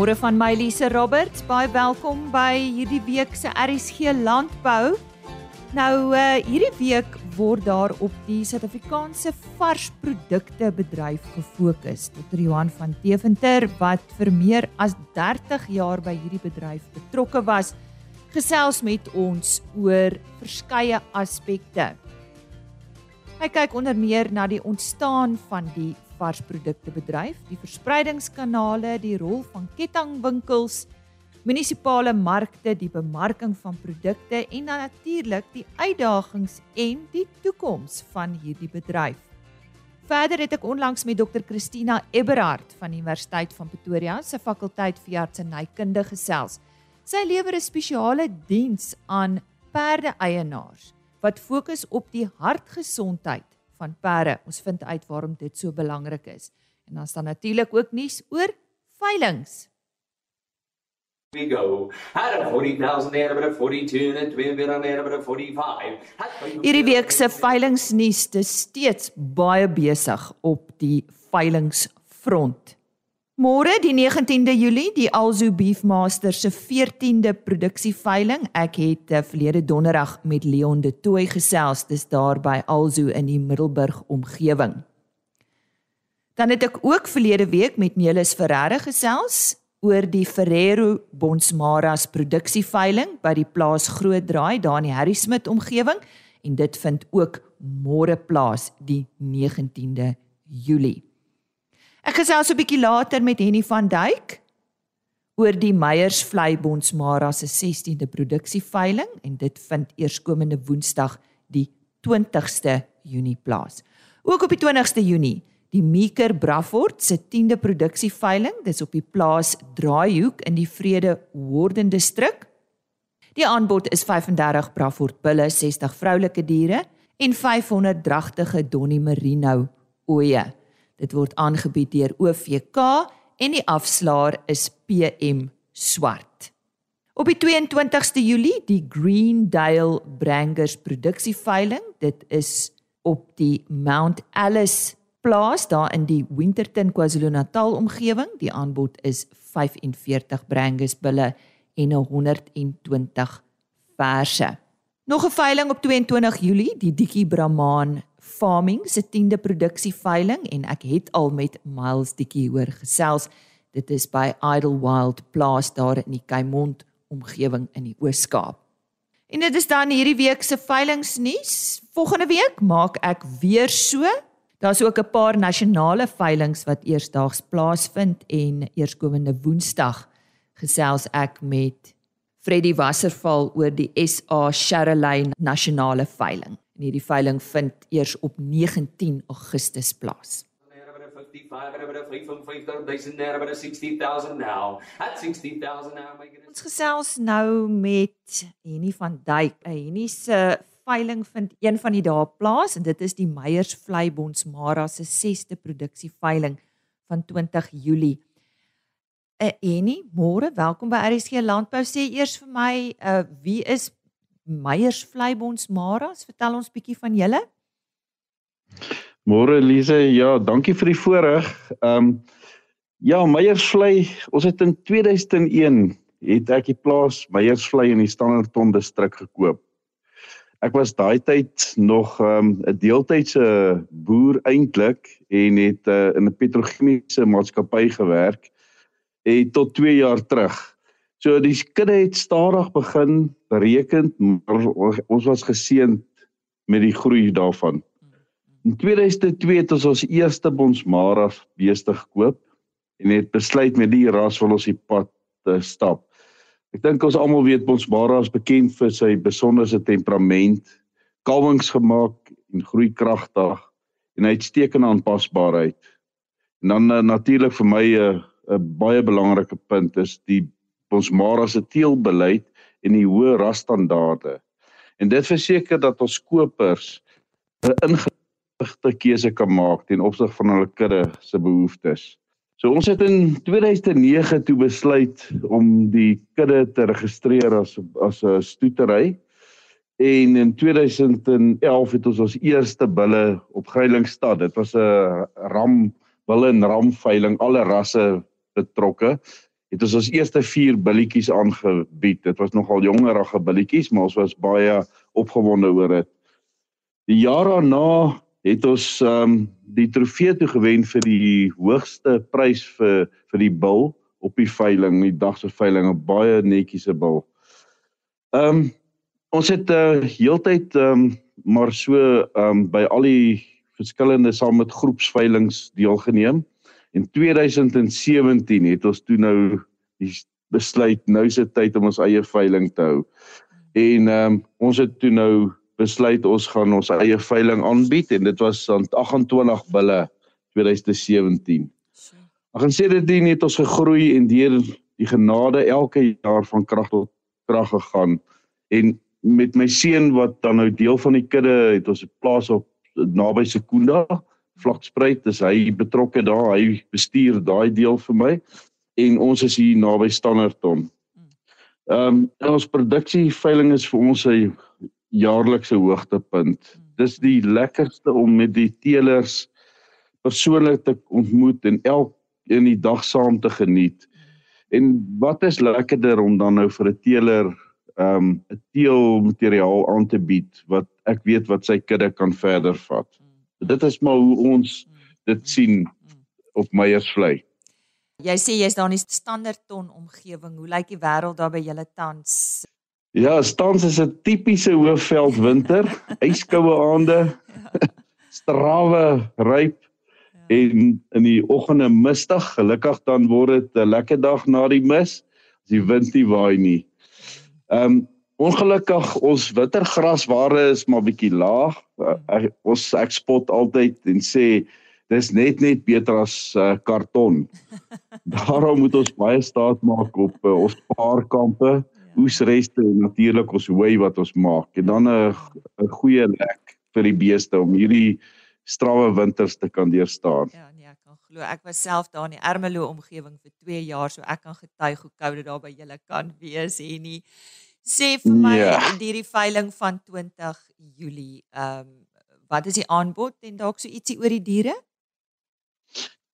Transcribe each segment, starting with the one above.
Môre van my Lise Roberts, baie welkom by hierdie week se RSG Landbou. Nou uh hierdie week word daar op die Suid-Afrikaanse varsprodukte bedryf gefokus. Dr. Johan van Deventer wat vir meer as 30 jaar by hierdie bedryf betrokke was, gesels met ons oor verskeie aspekte. Hy kyk onder meer na die ontstaan van die varsprodukte bedryf, die verspreidingskanale, die rol van kettingwinkels, munisipale markte, die bemarking van produkte en dan natuurlik die uitdagings en die toekoms van hierdie bedryf. Verder het ek onlangs met Dr Christina Eberhard van die Universiteit van Pretoria se fakulteit veeartsenykunde gesels. Sy lewer 'n spesiale diens aan perde-eienaars wat fokus op die hartgesondheid van perde. Ons vind uit waarom dit so belangrik is. En dan staan natuurlik ook nuus oor veilinge. We go. Had a 40,000 there, but a 42 and a 2 bit on there, but a 45. Hierdie week se veilingsnuus is steeds baie besig op die veilingsfront. Môre die 19de Julie, die Alzo Beefmaster se 14de produksieveiling. Ek het uh, verlede donderdag met Leon de Tooi gesels, dis daar by Alzo in die Middelburg omgewing. Dan het ek ook verlede week met Nelis Ferreira gesels oor die Ferrero Bonsmaras produksieveiling by die plaas Groot Draai daar in die Harry Smit omgewing en dit vind ook môre plaas die 19de Julie. Ek gesels 'n bietjie later met Henny van Duyk oor die Meyers Vleibonds Mara se 16de produksieveiling en dit vind eerskomende Woensdag die 20ste Junie plaas. Ook op die 20ste Junie die Meeker Braford se 10de produksieveiling, dis op die plaas Draaihoek in die Vrede Warden distrik. Die aanbod is 35 Braford bulle, 60 vroulike diere en 500 dragtige Donnie Merino oeye. Dit word aangebied deur OVK en die afslaer is PM Swart. Op die 22ste Julie die Greendale Brangers produksieveiling. Dit is op die Mount Alice plaas daar in die Winterton KwaZulu-Natal omgewing. Die aanbod is 45 Brangers bulle en 120 verse. Nog 'n veiling op 22 Julie, die Dikkie Brahman Farming se 10de produksieveiling en ek het al met Miles Dikkie hoor gesels. Dit is by Idlewild Plaas daar in die Kaimond omgewing in die Oos-Kaap. En dit is dan hierdie week se veilingsnuus. Volgende week maak ek weer so. Daar's ook 'n paar nasionale veilings wat eersdaags plaasvind en eerskomende Woensdag gesels ek met Freddie Wasserval oor die SA Sharelain nasionale veiling en hierdie veiling vind eers op 19 Augustus plaas. Ons gesels nou met Henny van Duyk. Henny se veiling vind een van die dae plaas en dit is die Meyers Vleibonds Mara se 6ste produksieveiling van 20 Julie. Uh, Henny, môre, welkom by RSG Landbou. Sê eers vir my, uh, wie is Meyers Vleibonds Maras. Vertel ons bietjie van julle. Môre Elise, ja, dankie vir die voorreg. Ehm um, ja, Meyers Vlei, ons het in 2001 het ek die plaas Meyers Vlei in die Standerton distrik gekoop. Ek was daai tyd nog ehm, 'n um, deeltydse boer eintlik en het uh, in 'n petrochemiese maatskappy gewerk. En tot 2 jaar terug So die kudde het stadig begin bereken, maar ons was geseënd met die groei daarvan. In 2002 het ons ons eerste Bonsmara beeste gekoop en het besluit met die ras wil ons die pad te stap. Ek dink ons almal weet Bonsmara is bekend vir sy besonderse temperament, kalwings gemaak en groei kragtig en uitstekende aanpasbaarheid. En dan uh, natuurlik vir my 'n uh, 'n baie belangrike punt is die ons Mara se teelbeleid en die hoë rasstandaarde. En dit verseker dat ons kopers 'n ingeligte keuse kan maak ten opsigte van hulle kudde se behoeftes. So ons het in 2009 toe besluit om die kudde te registreer as as 'n stoetery. En in 2011 het ons ons eerste bulle op Greilingstad. Dit was 'n ram bulle en ram veiling, alle rasse betrokke het ons ons eerste 4 billetjies aangebied. Dit was nogal jongerige billetjies, maar ons was baie opgewonde oor dit. Die jaar daarna het ons ehm um, die trofee toe gewen vir die hoogste prys vir vir die bil op die veiling, die dag se veiling, 'n baie netjiese bil. Ehm um, ons het uh, heeltyd ehm um, maar so ehm um, by al die verskillende saam met groepsveilings deelgeneem. In 2017 het ons toe nou besluit nou is dit tyd om ons eie veiling te hou. En ehm um, ons het toe nou besluit ons gaan ons eie veiling aanbied en dit was aan 28 bulle 2017. Ek gaan sê dit het ons gegroei en deur die genade elke jaar van krag tot krag gegaan en met my seun wat dan nou deel van die kudde het ons 'n plaas op naby Sekunda vlakspruit is hy betrokke daar hy bestuur daai deel vir my en ons is hier naby Standerton. Ehm um, ons produksie veiling is vir ons 'n jaarlikse hoogtepunt. Dis die lekkerste om met die teelers persoonlik te ontmoet en elk in die dag saam te geniet. En wat is lekkerder om dan nou vir 'n teeler um 'n teelmateriaal aan te bied wat ek weet wat sy kudde kan verder vat. Dit is maar hoe ons dit sien op Meyersvlei. Jy sê jy's daar in die standaard ton omgewing. Hoe lyk die wêreld daar by julle tans? Ja, tans is 'n tipiese hoofveld winter, yskoue aande, strawe ryp en in die oggende mistig. Gelukkig dan word dit 'n lekker dag na die mis as die wind nie waai nie. Ehm um, ongelukkig ons wittergrasware is maar bietjie laag. Uh, ek, ons ek spot altyd en sê dis net net beter as uh, karton. Daarom moet ons baie staat maak op uh, ons paarkampe, ja. oesreste en natuurlik ons hooi wat ons maak en dan 'n 'n goeie lek vir die beeste om hierdie strawwe winters te kan deurstaan. Ja, nee, ek kan glo. Ek was self daar in die Ermelo omgewing vir 2 jaar, so ek kan getuig hoe koud dit daar by julle kan wees en nie. Sê vir my ja. hierdie veiling van 20 Julie, ehm um, wat is die aanbod en dalk so ietsie oor die diere?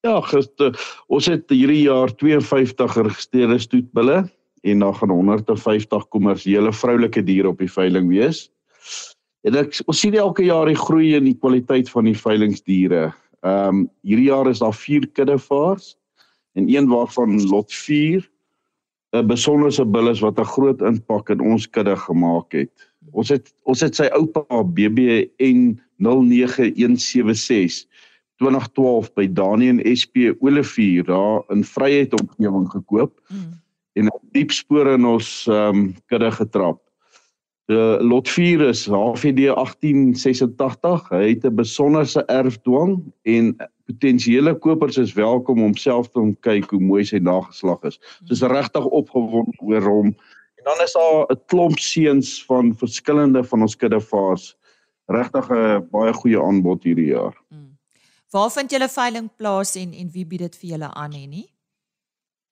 Ja, gister ons het hierdie jaar 52 geregistreerde stoetbulle en dan gaan 150 kommersiële vroulike diere op die veiling wees. En ek ons sien elke jaar die groei in die kwaliteit van die veilingsdiere. Ehm um, hierdie jaar is daar 4 kuddevaars en een waarvan lot 4 'n besonderse bil is wat 'n groot impak in ons kudde gemaak het. Ons het ons het sy oupa BBN 09176 2012 by Daniel SP Olivier daar in Vryheid omgewing gekoop mm. en diep spore in ons ehm um, kudde getrap. Die lot 4 is HVD 1886. Hy het 'n besonderse erfdwang en potensiële kopers is welkom om self te kyk hoe mooi sy nageslag is. Soos regtig opgewonde oor hom. En dan is daar 'n klomp seuns van verskillende van ons kuddevaars. Regtig 'n baie goeie aanbod hierdie jaar. Hmm. Waar vind julle veiling plaas en en wie bied dit vir julle aan hè nie?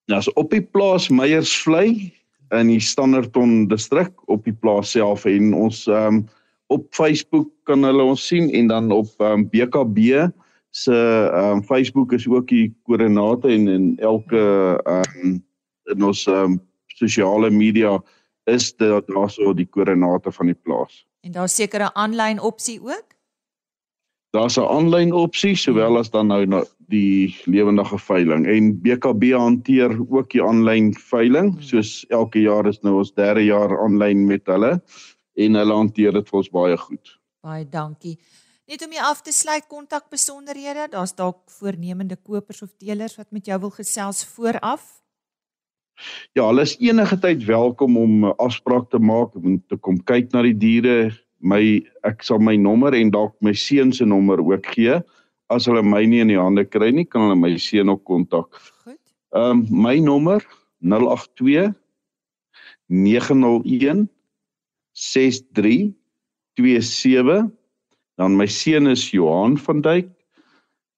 Ja, so op die plaas Meyersvlei in die Standerton distrik op die plaas self en ons ehm um, op Facebook kan hulle ons sien en dan op ehm um, BKB se um, Facebook is ook die koördinate en en elke um, in ons um, sosiale media is dit daarso die koördinate van die plaas. En daar's seker 'n aanlyn opsie ook? Daar's 'n aanlyn opsie sowel as dan nou die lewendige veiling en BKB hanteer ook die aanlyn veiling hmm. soos elke jaar is nou ons derde jaar aanlyn met hulle en hulle hanteer dit vir ons baie goed. Baie dankie. Net om jy af te sluit kontak besonderhede, daar's dalk voornemende kopers of teelers wat met jou wil gesels vooraf. Ja, hulle is enige tyd welkom om 'n afspraak te maak om te kom kyk na die diere. My ek sal my nommer en dalk my seun se nommer ook gee as hulle my nie in die hande kry nie, kan hulle my seun ook kontak. Goed. Ehm um, my nommer 082 901 6327 dan my seun is Johan van Duyk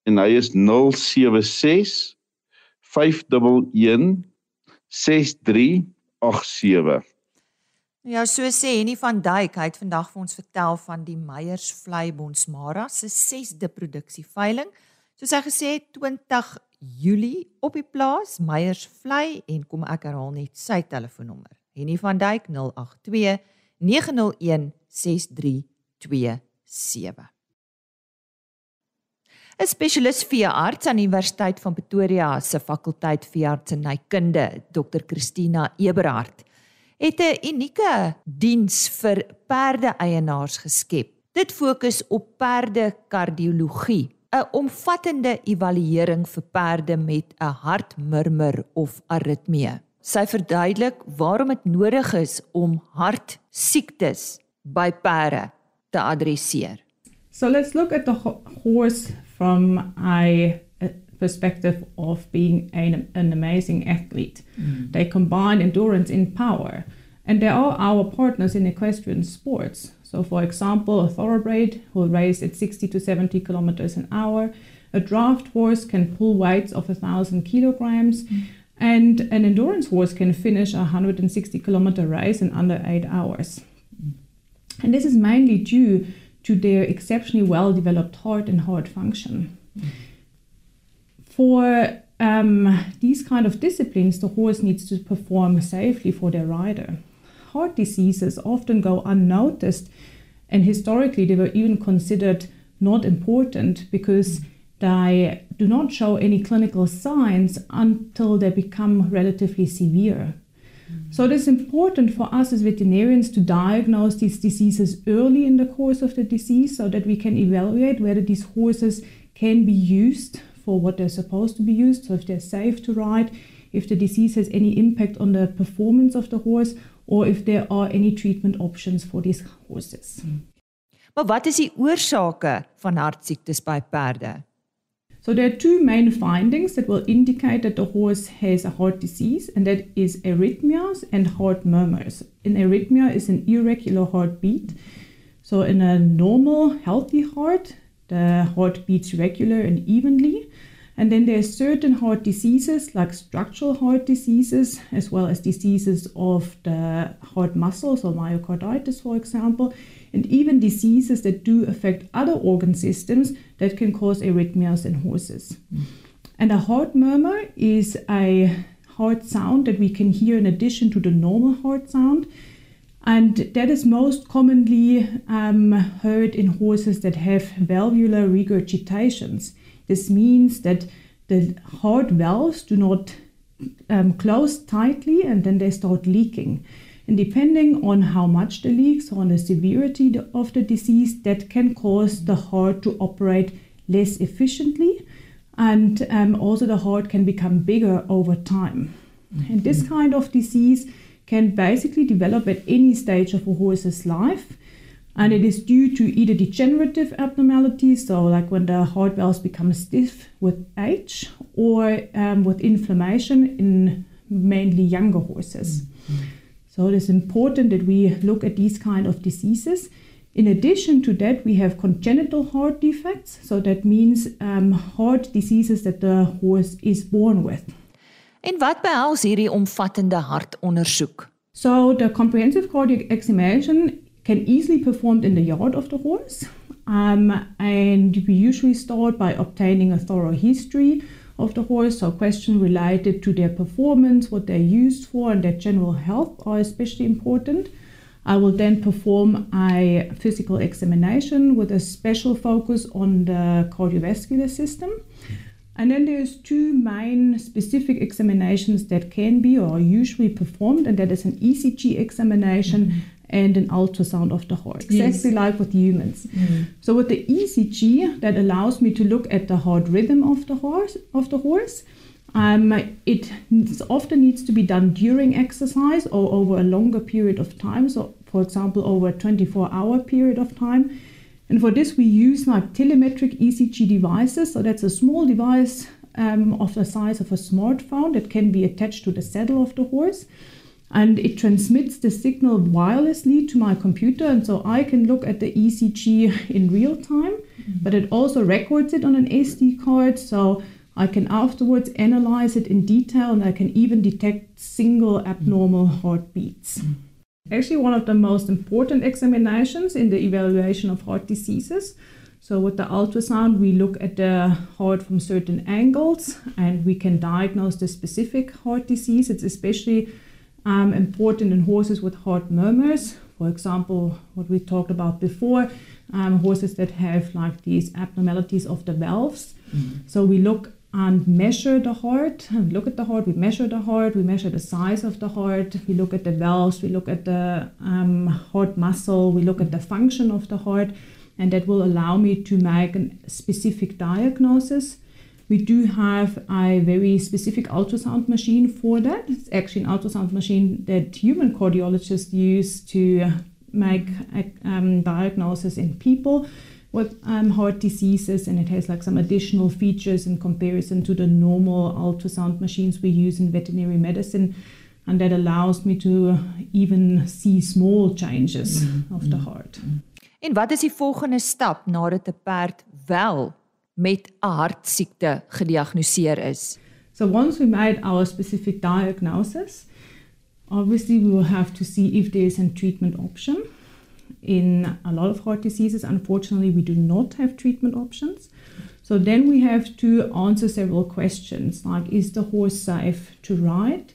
en hy is 076 511 6387 Ja, so sê Henny van Duyk, hy het vandag vir ons vertel van die Meyers Vlei Bonsmara se 6de produksie veiling. Soos hy gesê het, 20 Julie op die plaas Meyersvlei en kom ek herhaal net sy telefoonnommer. Henny van Dyk 082 901 6327. 'n Spesialis veearts aan die Universiteit van Pretoria se fakulteit veeartsenykunde, Dr. Christina Eberhard, het 'n unieke diens vir perde-eienaars geskep. Dit fokus op perdekardiologie, 'n omvattende evaluering vir perde met 'n hartmurmur of aritmie. Sy verduidelik waarom dit nodig is om hartsiektes by perde te adresseer. So let's look at the horse from a, a perspective of being an, an amazing athlete. Mm. They combine endurance in power, and they are our partners in equestrian sports. So, for example, a thoroughbred will race at 60 to 70 kilometers an hour. A draft horse can pull weights of 1,000 kilograms. Mm. And an endurance horse can finish a 160 kilometer race in under eight hours. And this is mainly due to their exceptionally well developed heart and heart function. For um, these kind of disciplines, the horse needs to perform safely for their rider. Heart diseases often go unnoticed, and historically, they were even considered not important because they do not show any clinical signs until they become relatively severe. So it is important for us as veterinarians to diagnose these diseases early in the course of the disease so that we can evaluate whether these horses can be used for what they're supposed to be used. So if they're safe to ride, if the disease has any impact on the performance of the horse, or if there are any treatment options for these horses. Maar wat is die oorsake van hartsiektes by perde? So there are two main findings that will indicate that the horse has a heart disease, and that is arrhythmias and heart murmurs. An arrhythmia is an irregular heartbeat. So in a normal, healthy heart, the heart beats regular and evenly. And then there are certain heart diseases like structural heart diseases, as well as diseases of the heart muscles or myocarditis, for example, and even diseases that do affect other organ systems that can cause arrhythmias in horses. Mm. And a heart murmur is a heart sound that we can hear in addition to the normal heart sound. And that is most commonly um, heard in horses that have valvular regurgitations. This means that the heart valves do not um, close tightly and then they start leaking. And depending on how much the leaks, on the severity of the disease, that can cause the heart to operate less efficiently. And um, also, the heart can become bigger over time. Mm-hmm. And this kind of disease can basically develop at any stage of a horse's life. And it is due to either degenerative abnormalities, so like when the heart valves become stiff with age, or um, with inflammation in mainly younger horses. Mm-hmm. So it is important that we look at these kind of diseases. In addition to that, we have congenital heart defects. So that means um, heart diseases that the horse is born with. En wat behels hierdie omvattende hartondersoek? So the comprehensive cardiac examination can easily be performed in the yard of the horse. Um, and we usually start by obtaining a thorough history of the horse. So questions related to their performance, what they're used for, and their general health are especially important. I will then perform a physical examination with a special focus on the cardiovascular system. And then there's two main specific examinations that can be or are usually performed, and that is an ECG examination mm-hmm and an ultrasound of the heart, exactly yes. like with humans. Mm. So with the ECG, that allows me to look at the heart rhythm of the horse. Of the horse, um, it often needs to be done during exercise or over a longer period of time. So, for example, over a 24-hour period of time. And for this, we use like telemetric ECG devices. So that's a small device um, of the size of a smartphone that can be attached to the saddle of the horse and it transmits the signal wirelessly to my computer and so i can look at the ecg in real time mm-hmm. but it also records it on an sd card so i can afterwards analyze it in detail and i can even detect single abnormal heartbeats mm-hmm. actually one of the most important examinations in the evaluation of heart diseases So with the ultrasound, we look at the heart from certain angles and we can diagnose the specific heart disease. It's especially um, important in horses with heart murmurs. For example, what we talked about before, um, horses that have like these abnormalities of the valves. Mm-hmm. So we look and measure the heart and look at the heart. We measure the heart, we measure the size of the heart, we look at the valves, we look at the um, heart muscle, we look at the function of the heart, and that will allow me to make a specific diagnosis. We do have a very specific ultrasound machine for that. It's actually an ultrasound machine that human cardiologists use to make a um, diagnosis in people with um, heart diseases, and it has like some additional features in comparison to the normal ultrasound machines we use in veterinary medicine. And that allows me to even see small changes mm-hmm. of the heart. En wat is die volgende stap nadat 'n perd wel met 'n hartsiekte gediagnoseer is? So once we made our specific diagnosis, obviously we will have to see if there is a treatment option. In a lot of heart diseases, unfortunately, we do not have treatment options. So then we have to answer several questions like Is the horse safe to ride?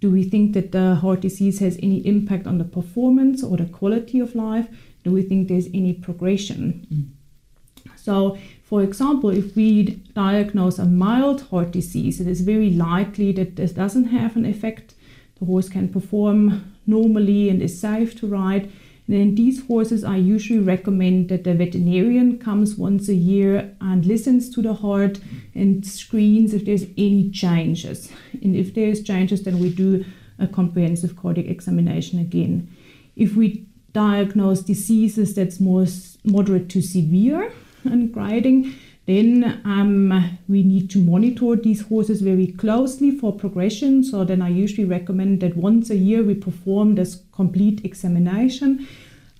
Do we think that the heart disease has any impact on the performance or the quality of life? Do we think there's any progression? Mm. So, for example, if we diagnose a mild heart disease, it is very likely that this doesn't have an effect. The horse can perform normally and is safe to ride. then these horses, I usually recommend that the veterinarian comes once a year and listens to the heart and screens if there's any changes. And if there's changes, then we do a comprehensive cardiac examination again. If we diagnose diseases that's more moderate to severe and grading, then um, we need to monitor these horses very closely for progression. So then I usually recommend that once a year we perform this complete examination.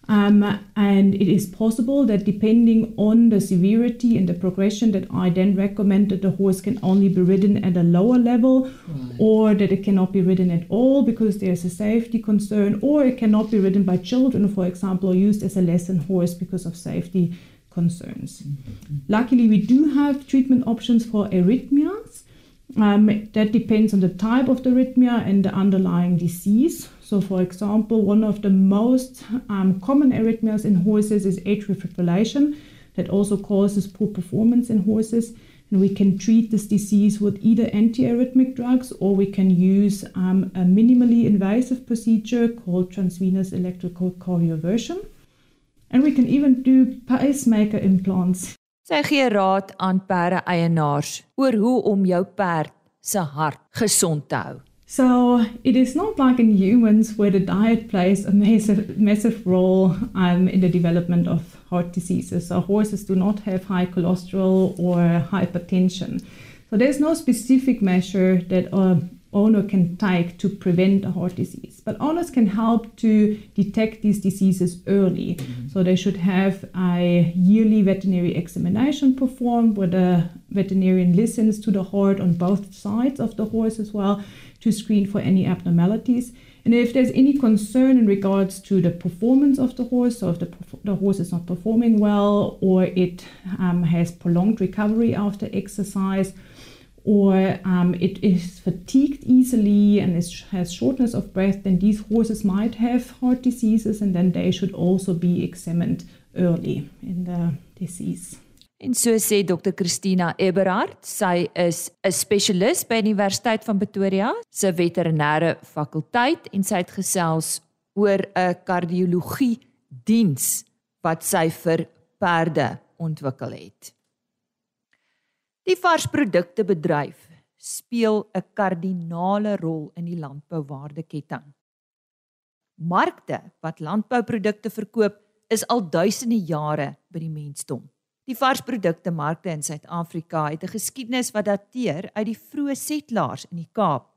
Um, and it is possible that depending on the severity and the progression that I then recommend that the horse can only be ridden at a lower level right. or that it cannot be ridden at all because there's a safety concern or it cannot be ridden by children, for example, or used as a lesson horse because of safety concerns. Mm-hmm. Luckily, we do have treatment options for arrhythmias. Um, that depends on the type of the arrhythmia and the underlying disease. So, for example, one of the most um, common arrhythmias in horses is atrial fibrillation, that also causes poor performance in horses. And we can treat this disease with either antiarrhythmic drugs or we can use um, a minimally invasive procedure called transvenous electrical cardioversion. And we can even do pacemaker implants. Sy gee raad aan perde eienaars oor hoe om jou perd se hart gesond te hou. So it is not like in humans where the diet plays a massive, massive role um, in the development of heart diseases. So horses do not have high cholesterol or hypertension. So there's no specific measure that uh, owner can take to prevent a heart disease. But owners can help to detect these diseases early. Mm-hmm. So they should have a yearly veterinary examination performed where the veterinarian listens to the heart on both sides of the horse as well to screen for any abnormalities. And if there's any concern in regards to the performance of the horse, so if the, the horse is not performing well or it um, has prolonged recovery after exercise, or um, it is fatigued easily and it has shortness of breath, then these horses might have heart diseases and then they should also be examined early in the disease. En so sê Dr Christina Eberhard, sy is 'n spesialis by die Universiteit van Pretoria se veterinêre fakulteit en sy het gesels oor 'n kardiologie diens wat sy vir perde ontwikkel het. Die varsproduktebedryf speel 'n kardinale rol in die landbouwaardeketting. Markte wat landbouprodukte verkoop, is al duisende jare by die mensdom. Die varsproduktemarkte in Suid-Afrika het 'n geskiedenis wat dateer uit die vroeë setlaars in die Kaap.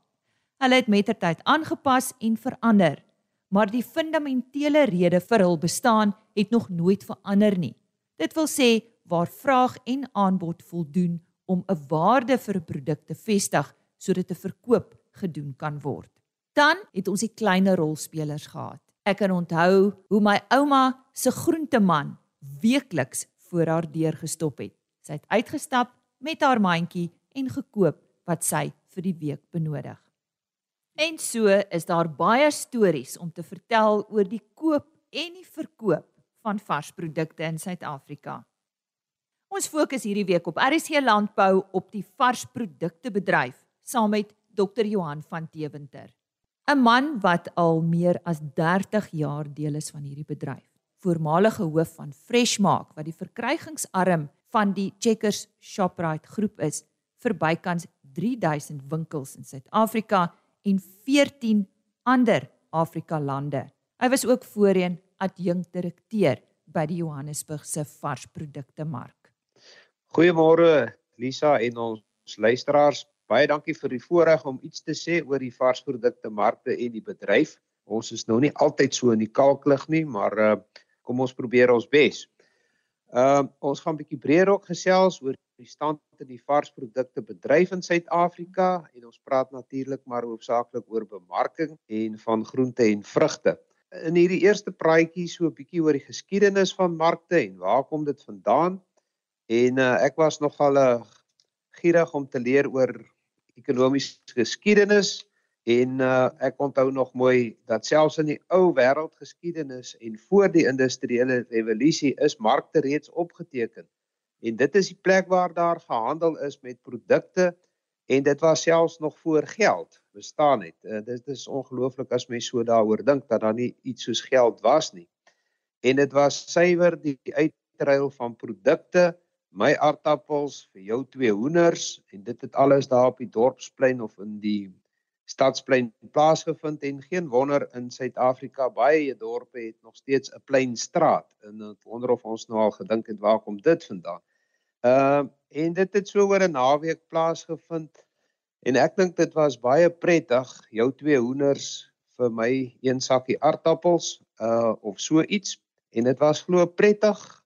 Hulle het mettertyd aangepas en verander, maar die fundamentele rede vir hul bestaan het nog nooit verander nie. Dit wil sê waar vraag en aanbod voldoen om 'n waarde vir 'n produk te vestig sodat 'n verkoop gedoen kan word. Dan het ons die kleiner rolspelers gehad. Ek kan onthou hoe my ouma se groenteman weekliks voor haar deur gestop het. Sy het uitgestap met haar mandjie en gekoop wat sy vir die week benodig. En so is daar baie stories om te vertel oor die koop en die verkoop van varsprodukte in Suid-Afrika. Ons fokus hierdie week op RC Landbou op die varsprodukte bedryf saam met Dr Johan van Tewenter. 'n Man wat al meer as 30 jaar deel is van hierdie bedryf. Voormalige hoof van Freshmark wat die verkrygingsarm van die Checkers Shoprite groep is vir bykans 3000 winkels in Suid-Afrika en 14 ander Afrika lande. Hy was ook voorheen adjunkdirekteur by die Johannesburgse varsprodukte mark. Goeiemôre Lisa en ons luisteraars. Baie dankie vir die voorreg om iets te sê oor die varsprodukte markte en die bedryf. Ons is nou nie altyd so in die kalklig nie, maar uh, kom ons probeer ons bes. Ehm uh, ons gaan 'n bietjie breër ook gesels oor die stand in die varsprodukte bedryf in Suid-Afrika en ons praat natuurlik maar hoofsaaklik oor bemarking en van groente en vrugte. In hierdie eerste praatjie so 'n bietjie oor die geskiedenis van markte en waar kom dit vandaan? En uh, ek was nogal uh, gierig om te leer oor ekonomiese geskiedenis en uh, ek onthou nog mooi dat selfs in die ou wêreldgeskiedenis en voor die industriële revolusie is markte reeds opgeteken. En dit is die plek waar daar gehandel is met produkte en dit was selfs nog voor geld bestaan het. Uh, dit is ongelooflik as mens so daaroor dink dat daar nie iets soos geld was nie. En dit was suiwer die uitruil van produkte, my aardappels vir jou twee hoenders en dit het alles daar op die dorpsplein of in die stadsplein plaasgevind en geen wonder in Suid-Afrika baie dorpe het nog steeds 'n plein straat en ek wonder of ons nou al gedink het waar kom dit vandaan. Ehm uh, en dit het so oor 'n naweek plaasgevind en ek dink dit was baie prettig jou twee hoenders vir my een sakkie aardappels uh of so iets en dit was glo prettig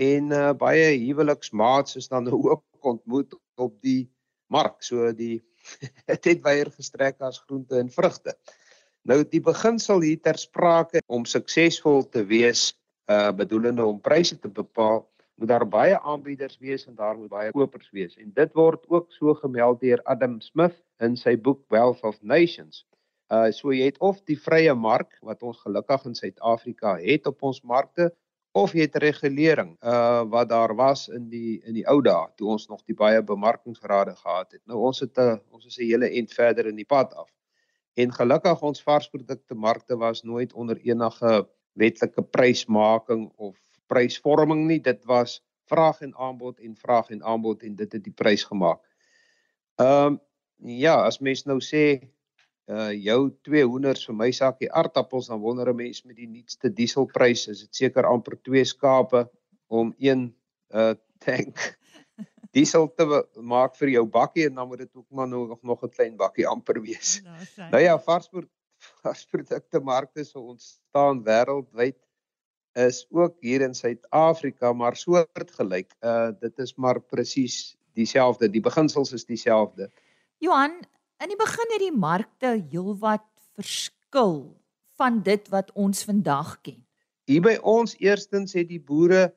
en uh baie huweliksmaats is dan ook ontmoet op die mark so die dit het baie gestrek as groente en vrugte nou die beginsel hier ter sprake om suksesvol te wees uh bedoelende om pryse te bepaal moet daar baie aanbieders wees en daar moet baie kopers wees. En dit word ook so gemeld deur Adam Smith in sy boek Wealth of Nations. Uh so jy het of die vrye mark wat ons gelukkig in Suid-Afrika het op ons markte of jy het regulering uh wat daar was in die in die ou dae toe ons nog die baie bemarkingsrade gehad het. Nou ons het 'n uh, ons is 'n hele end verder in die pad af. En gelukkig ons varsprodukte markte was nooit onder enige wetlike prysmaking of prysvorming nie. Dit was vraag en aanbod en vraag en aanbod en dit het die prys gemaak. Ehm um, ja, as mens nou sê uh jou twee hoenders vir my sakkie aardappels dan wonder 'n mens met die nuutste dieselprys is dit seker amper twee skape om een uh tank diesel te maak vir jou bakkie en dan moet dit ook maar nog nog 'n klein bakkie amper wees. Nou, nou ja, varsprodukte varsprodukte markte so ontstaan wêreldwyd is ook hier in Suid-Afrika maar soortgelyk. Uh dit is maar presies dieselfde. Die beginsels is dieselfde. Johan, in die begin het die markte heelwat verskil van dit wat ons vandag ken. Hier by ons eerstens het die boere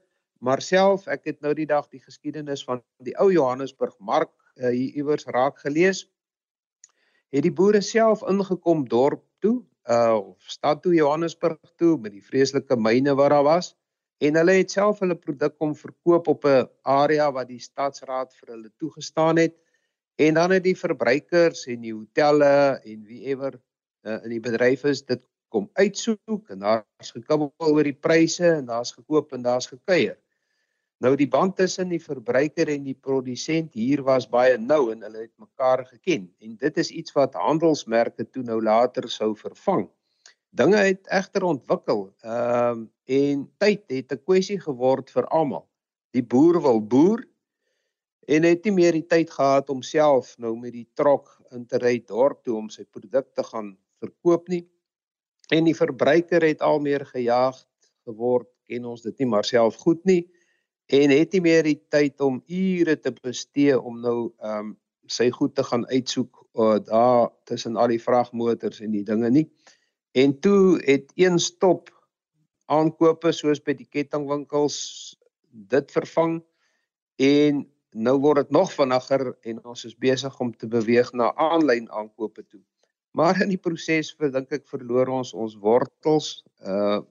maar self, ek het nou die dag die geskiedenis van die ou Johannesburg mark uh, hier iewers raak gelees. Het die boere self ingekom dorp toe uh of stad toe Johannesburg toe met die vreeslike myne wat daar was en hulle het self hulle produk kom verkoop op 'n area wat die stadsraad vir hulle toegestaan het en dan het die verbruikers en die hotelle en wie ever uh, in die bedryf is dit kom uitsoek en daar's gekibbel oor die pryse en daar's gekoop en daar's gekuier. Nou die band tussen die verbruiker en die produsent hier was baie nou en hulle het mekaar geken en dit is iets wat handelsmerke toe nou later sou vervang. Dinge het egter ontwikkel. Ehm uh, en tyd het 'n kwessie geword vir almal. Die boer wil boer en het nie meer die tyd gehad om self nou met die trok in te ry dorp toe om sy produkte gaan verkoop nie. En die verbruiker het al meer gejaag geword, ken ons dit nie maar self goed nie en het nie meer die tyd om ure te bestee om nou ehm um, sy goed te gaan uitsoek uh, daar tussen al die vragmotors en die dinge nie. En toe het een stop aankope soos by die kettingwinkels dit vervang en nou word dit nog vinniger en ons is besig om te beweeg na aanlyn aankope toe. Maar in die proses dink ek verloor ons ons wortels uh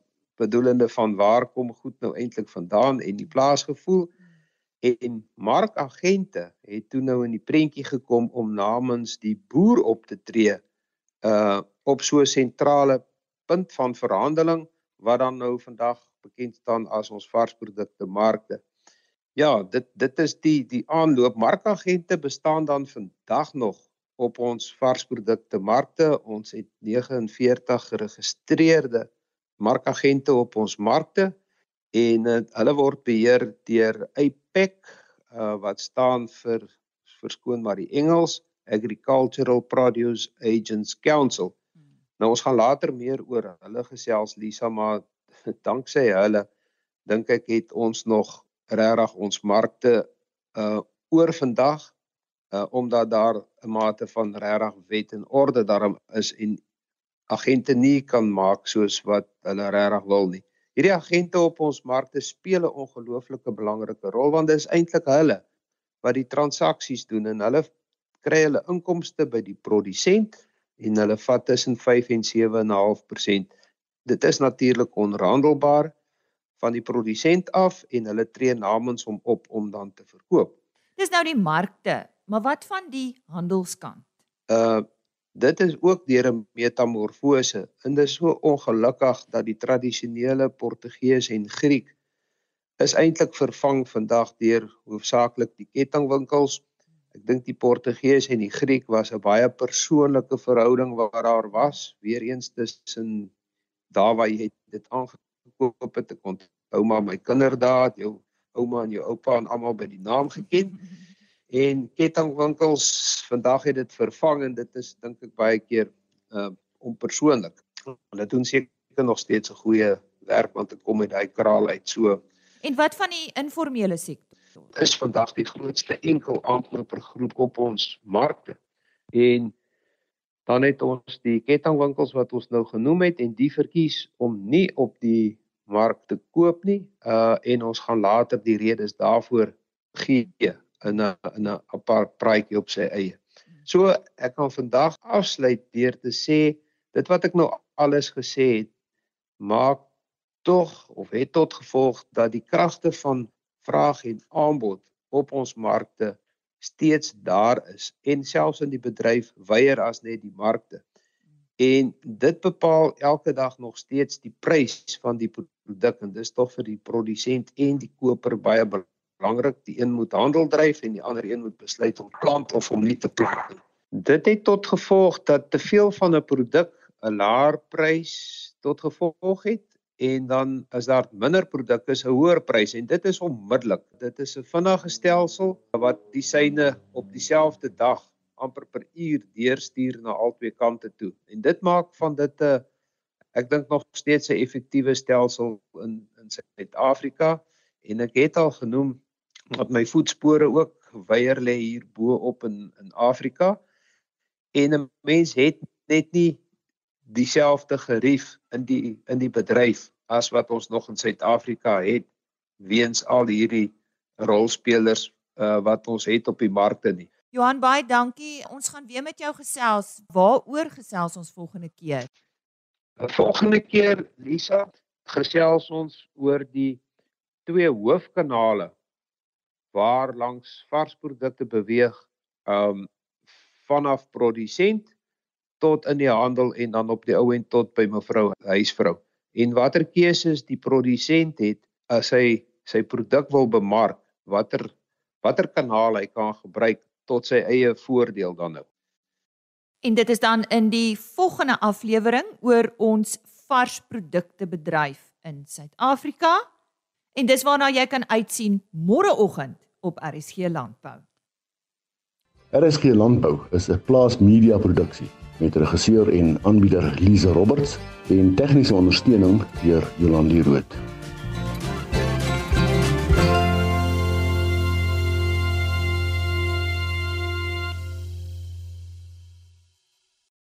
bedoelende van waar kom goed nou eintlik vandaan en die plaasgevoel en markagente het toe nou in die prentjie gekom om namens die boer op te tree uh op so 'n sentrale punt van verhandeling wat dan nou vandag bekend staan as ons varsprodukte markte. Ja, dit dit is die die aanloop markagente bestaan dan vandag nog op ons varsprodukte markte. Ons het 49 geregistreerde markagente op ons markte en uh, hulle word beheer deur APEC uh, wat staan vir verskoon maar die Engels Agricultural Produce Agents Council. Nou ons gaan later meer oor hulle gesels Lisa maar danksy hulle dink ek het ons nog regtig ons markte uh oor vandag uh omdat daar 'n mate van regtig wet en orde daarom is en agente nie kan maak soos wat hulle regtig wil nie. Hierdie agente op ons markte speel 'n ongelooflike belangrike rol want dit is eintlik hulle wat die transaksies doen en hulle kry hulle inkomste by die produsent en hulle vat tussen 5 en 7.5%. Dit is natuurlik onhandelbaar van die produsent af en hulle tree namens hom op om dan te verkoop. Dis nou die markte, maar wat van die handelskant? Uh dit is ook deur 'n metamorfose en dit is so ongelukkig dat die tradisionele Portugees en Griek is eintlik vervang vandag deur hoofsaaklik die kettingwinkels. Ek dink die Portugees en die Griek was 'n baie persoonlike verhouding wat daar was, weer eens tussen daar waar jy dit aangekoop het, ek onthou maar my kinderdae, jou ouma en jou oupa en almal by die naam geken. En kettingwinkels vandag het dit vervang en dit is dink ek baie keer uh onpersoonlik. Hulle doen seker nog steeds 'n goeie werk want ek kom uit daai kraal uit so. En wat van die informele sektor? Is vandag die grootste enkel aankoper groep op ons markte. En dan het ons die kettingwinkels wat ons nou genoem het en die verkies om nie op die mark te koop nie. Uh en ons gaan later die redes daarvoor gee in 'n in 'n apart praatjie op sy eie. So ek kan vandag afsluit deur te sê dit wat ek nou alles gesê het maak tog of het tot gevolg dat die kragte van vraag en aanbod op ons markte steeds daar is en selfs in die bedryf weier as net die markte. En dit bepaal elke dag nog steeds die prys van die produk en dis tog vir die produsent en die koper baie belangrik. Die een moet handel dryf en die ander een moet besluit om plant of om nie te plant nie. Dit het tot gevolg dat te veel van 'n produk 'n laer prys tot gevolg het en dan as daar minder produkte is 'n hoër prys en dit is onmiddellik. Dit is 'n vinnige stelsel wat die syne op dieselfde dag amper per uur deurstuur na albei kante toe. En dit maak van dit 'n ek dink nog steeds 'n effektiewe stelsel in in Suid-Afrika en ek het al genoem wat my voetspore ook weier lê hier bo op in in Afrika. En 'n mens het net nie dieselfde gerief in die in die bedryf as wat ons nog in Suid-Afrika het weens al hierdie rolspelers uh, wat ons het op die markte nie. Johan baie dankie. Ons gaan weer met jou gesels. Waaroor gesels ons volgende keer? Volgende keer Lisa gesels ons oor die twee hoofkanale waar langs varsprodukte beweeg um vanaf produsent tot in die handel en dan op die ou end tot by mevrou huisvrou. En watter keuses die produsent het as hy sy produk wil bemark, watter watter kanaal hy kan gebruik tot sy eie voordeel dan nou. En dit is dan in die volgende aflewering oor ons varsprodukte bedryf in Suid-Afrika. En dis waarna jy kan uitsien môreoggend op RSG Landbou. RSG Landbou is 'n plaas media produksie met regisseur en aanbieder Lize Roberts en tegniese ondersteuning deur Jolande Rooi.